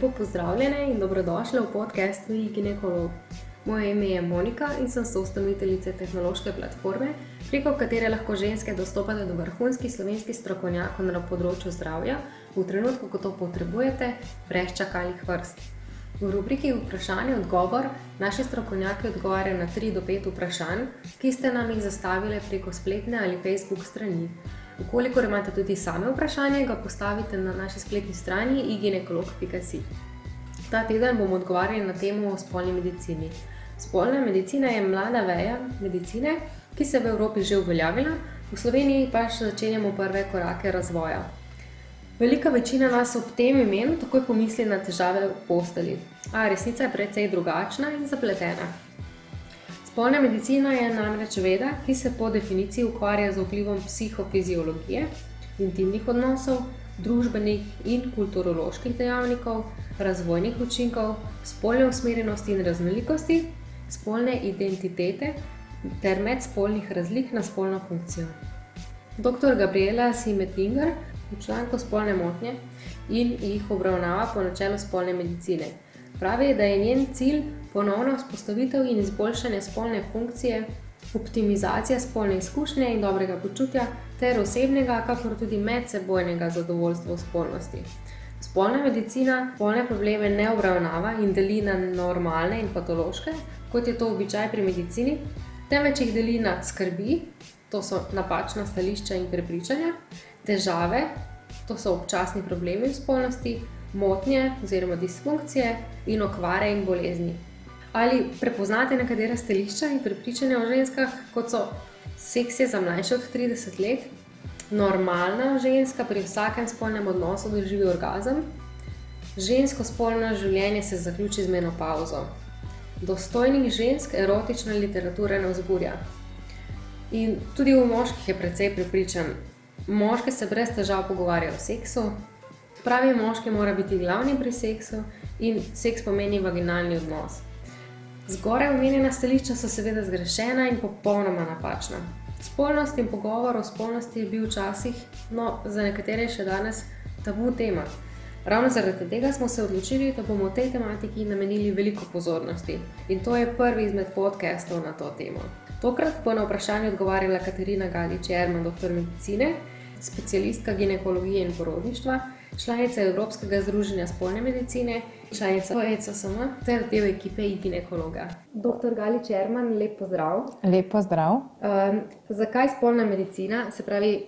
Lepo pozdravljene in dobrodošle v podkastu Ginekolog. Moje ime je Monika in sem soustanoviteljica tehnološke platforme, preko katere lahko ženske dostopajo do vrhunskih slovenskih strokovnjakov na področju zdravja v trenutku, ko to potrebujete, brez čakalnih vrst. V rubriki Vprašanje odgovor naši strokovnjaki odgovarjajo na 3 do 5 vprašanj, ki ste nam jih zastavili preko spletne ali Facebook strani. Ukolikor imate tudi same vprašanje, ga postavite na naši spletni strani iginekolog.si. Ta teden bomo odgovarjali na temo o spolni medicini. Spolna medicina je mlada veja medicine, ki se v Evropi že uveljavila, v Sloveniji pa še začenjamo prve korake razvoja. Velika večina nas ob tem imenu takoj pomisli na težave v posteli, a resnica je precej drugačna in zapletena. Spolna medicina je namreč veda, ki se po definiciji ukvarja z vplivom psihofiziologije, intimnih odnosov, družbenih in kulturoloških dejavnikov, razvojnih učinkov, spolne usmerjenosti in raznolikosti, spolne identitete ter medspolnih razlik na spolno funkcijo. Dr. Gabriela Simetinger v članku Spolne motnje in jih obravnava po načelu spolne medicine. Pravi, da je njen cilj ponovna vzpostavitev in izboljšanje spolne funkcije, optimizacija spolne izkušnje in dobrega počutja, ter osebnega, kakor tudi medsebojnega zadovoljstva v spolnosti. Spolna medicina spolne probleme ne obravnava in deli na normalne in patološke, kot je to običaj pri medicini, temveč jih deli na skrbi, to so napačna stališča in prepričanja, težave, to so občasni problemi v spolnosti, motnje oziroma disfunkcije in okvare in bolezni. Ali prepoznate nekatera stališča in prepričanja o ženskah, kot so seks je za mlajše od 30 let, normalna ženska pri vsakem spolnem odnosu doživi orgazem, žensko spolno življenje se zaključi z menopauzo, dostojnih žensk erotična literatura ne vzburja. In tudi v moških je precej prepričan, moške se brez težav pogovarjajo o seksu, Pravi moški mora biti glavni pri seksu in seks pomeni vaginalni odnos. Zgoraj omenjena stališča so seveda zgrešena in popolnoma napačna. Spolnost in pogovor o spolnosti je bil včasih, no za nekatere še danes, tabu tema. Ravno zaradi tega smo se odločili, da bomo tej tematiki namenili veliko pozornosti. In to je prvi izmed podcastov na to temo. Tokrat bo na vprašanje odgovarjala Katarina Galič-Jerman, doktor medicine, specialistka ginekologije in porodništva članica Evropskega združenja spolne medicine, članica OECSM ter del ekipe ginekologa. Dr. Gali Čerman, lep pozdrav. Lep pozdrav. Um, zakaj spolna medicina, se pravi,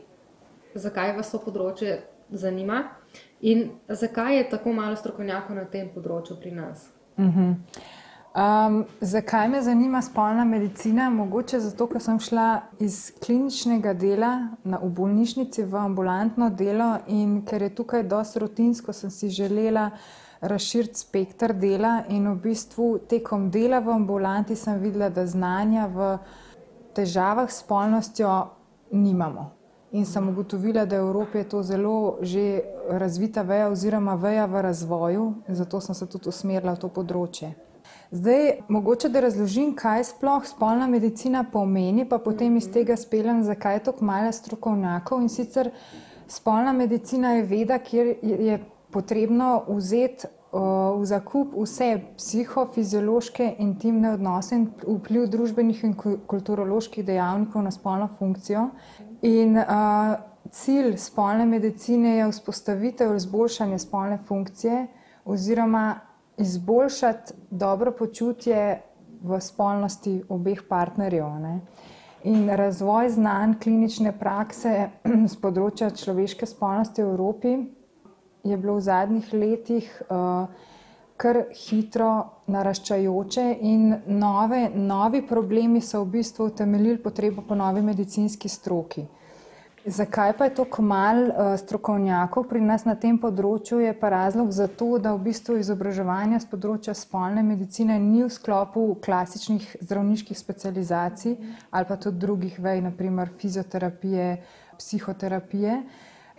zakaj vas to področje zanima in zakaj je tako malo strokovnjakov na tem področju pri nas? Uh mhm. -huh. Um, zakaj me zanima spolna medicina? Mogoče zato, ker sem šla iz kliničnega dela na, v bolnišnici v ambulantno delo in ker je tukaj dosti rutinsko, sem si želela razširiti spektr dela. In v bistvu tekom dela v ambulanti sem videla, da znanja v težavah s spolnostjo nimamo. In sem ugotovila, da v Evropi je to zelo že razvita veja, oziroma veja v razvoju, zato sem se tudi usmerila v to področje. Zdaj, mogoče da razložim, kaj sploh spolna medicina pomeni, pa potem iz tega speljem, zakaj je tako malo strokovnjakov. In sicer spolna medicina je veda, kjer je potrebno vzeti uh, v zakup vse psihofiziološke, intimne odnose in vpliv družbenih in kulturoloških dejavnikov na spolno funkcijo. In uh, cilj spolne medicine je vzpostavitev izboljšanja spolne funkcije oziroma izboljšati dobro počutje v spolnosti obeh partnerjev. Ne? In razvoj znanj klinične prakse z področja človeške spolnosti v Evropi je bilo v zadnjih letih uh, kar hitro naraščajoče, in nove, novi problemi so v bistvu utemeljili potrebo po novi medicinski stroki. Zakaj pa je tako malo uh, strokovnjakov pri nas na tem področju? Je pa razlog za to, da v bistvu izobraževanje z področja spolne medicine ni v sklopu klasičnih zdravniških specializacij ali pa tudi drugih vej, naprimer fizioterapije, psihoterapije.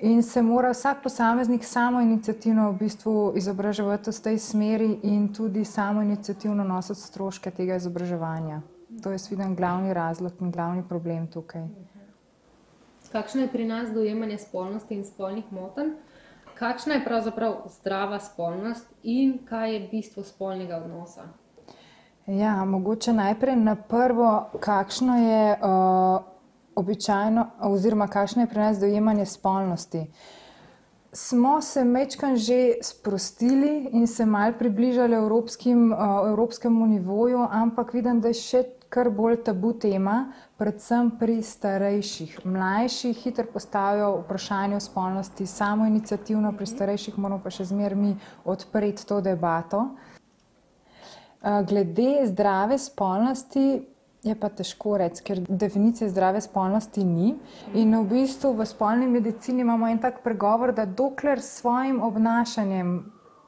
In se mora vsak posameznik samo inicijativno v bistvu izobraževati v tej smeri in tudi samo inicijativno nositi stroške tega izobraževanja. To je, vidim, glavni razlog in glavni problem tukaj kakšno je pri nas dojemanje spolnosti in spolnih motenj. Kakšna je pravzaprav zdrava spolnost in kaj je bistvo spolnega odnosa? Ja, mogoče najprej na prvo, kakšno je uh, običajno, oziroma kakšno je pri nas dojemanje spolnosti. Smo se mečkan že sprostili in se mal približali evropskim, uh, evropskemu nivoju, ampak vidim, da je še kar bolj tabu tema, predvsem pri starejših. Mlajši hitro postavijo vprašanje o spolnosti, samo inicijativno, pri starejših moramo pa še zmeraj mi odpreti to debato. Glede zdrave spolnosti je pa težko reči, ker definicije zdrave spolnosti ni. In v bistvu v spolni medicini imamo en tak pregovor, da dokler s svojim obnašanjem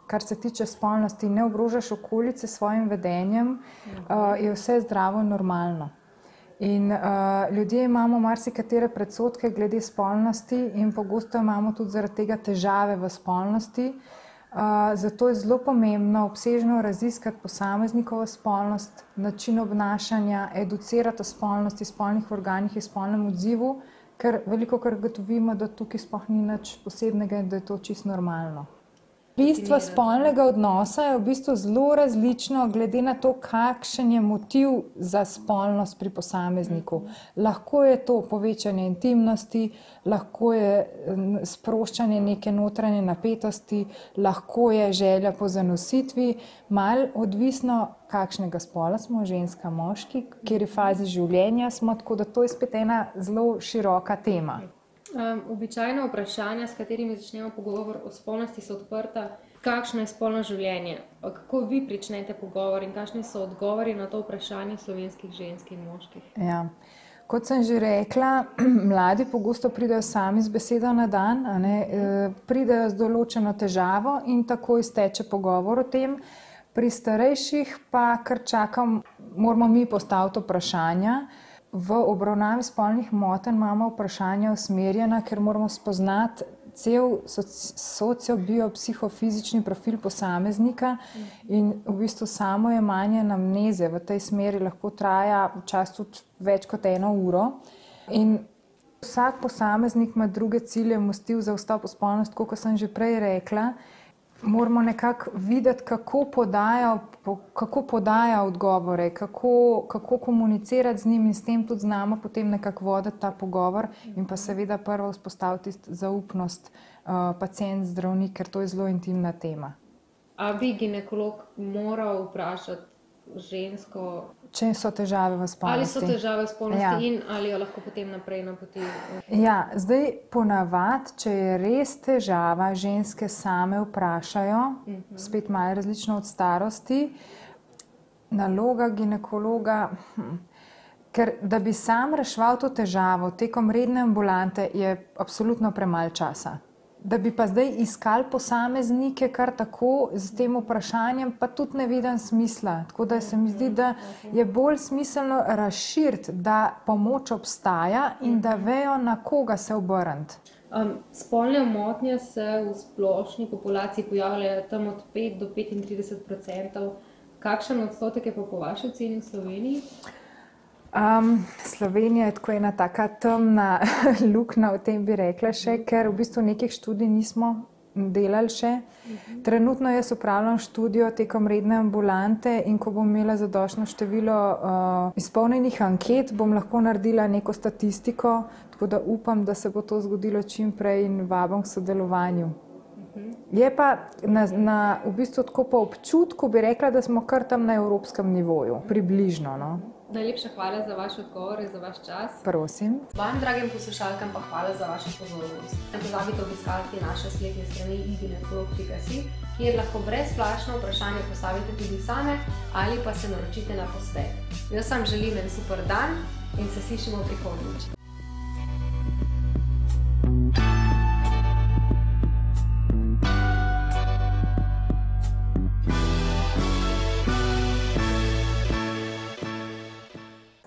kar se tiče spolnosti, ne ogrožaš okolice s svojim vedenjem, uh, je vse zdravo in normalno. In uh, ljudje imamo marsikatere predsotke glede spolnosti, in pogosto imamo tudi zaradi tega težave v spolnosti. Uh, zato je zelo pomembno obsežno raziskati posameznikovo spolnost, način obnašanja, educirati o spolnosti, spolnih organih in spolnem odzivu, ker veliko krat gotovimo, da tukaj sploh ni nič posebnega in da je to čisto normalno. Bistvo spolnega odnosa je v bistvu zelo različno, glede na to, kakšen je motiv za spolnost pri posamezniku. Lahko je to povečanje intimnosti, lahko je sproščanje neke notranje napetosti, lahko je želja po zanositvi, mal odvisno, kakšnega spola smo, ženska, moški, v kateri fazi življenja smo, tako da to je spet ena zelo široka tema. Um, običajno vprašanja, s katerimi začnemo pogovor o spolnosti, so odprta. Kakšno je spolno življenje? Kako vi pričnete pogovor in kakšni so odgovori na to vprašanje slovenskih žensk in moških? Ja. Kot sem že rekla, mladi pogosto pridejo sami z besedo na dan, ne, e, pridejo z določeno težavo in tako izteče pogovor o tem. Pri starejših pa kar čakam, moramo mi postaviti vprašanja. V obravnavi spolnih motenj imamo vprašanja usmerjena, ker moramo spoznati cel sociobiopsihofizični profil posameznika in v bistvu samo je manje namneze v tej smeri lahko traja včasih tudi več kot eno uro. In vsak posameznik ima druge cilje, motiv za vstop v spolnost, kot sem že prej rekla moramo nekako videti, kako podaja, kako podaja odgovore, kako, kako komunicirati z njim in s tem tudi znamo potem nekako voditi ta pogovor in pa seveda prvo vzpostaviti zaupnost uh, pacijent-zdravnik, ker to je zelo intimna tema. A bi ginekolog moral vprašati žensko, če so težave v spolnosti. Ali so težave v spolnosti ja. in ali jo lahko potem naprej napoti? Ja, zdaj ponavadi, če je res težava, ženske same vprašajo, uh mhm. -huh. spet malo različno od starosti, naloga ginekologa. Hm, Ker da bi sam reševal to težavo tekom redne ambulante, je absolutno premalo časa da bi pa zdaj iskali posameznike kar tako z tem vprašanjem, pa tudi ne vidim smisla. Tako da se mi zdi, da je bolj smiselno razširiti, da pomoč obstaja in da vejo, na koga se obrniti. Um, spolne motnje se v splošni populaciji pojavljajo tam od 5 do 35 odstotkov. Kakšen odstotek je pa po vaši oceni v Sloveniji? Um, Slovenija je tako ena taka temna luknja, o tem bi rekla še, ker v bistvu nekih študij nismo delali še. Trenutno jaz upravljam študijo tekom redne ambulante in ko bom imela zadošno število uh, izpolnjenih anket, bom lahko naredila neko statistiko, tako da upam, da se bo to zgodilo čim prej in vabam k sodelovanju. Je pa na, na, v bistvu tako po občutku, bi rekla, da smo kar tam na evropskem nivoju, približno. No. Najlepša hvala za vaš odgovor in za vaš čas. Prosim. Vam, dragim poslušalkam, pa hvala za vašo pozornost. Ne pozabite obiskati naše spletne strani igine.si, kjer lahko brezplačno vprašanje postavite tudi same ali pa se naročite na posvet. Jaz vam želim en super dan in se slišimo prihodnjič.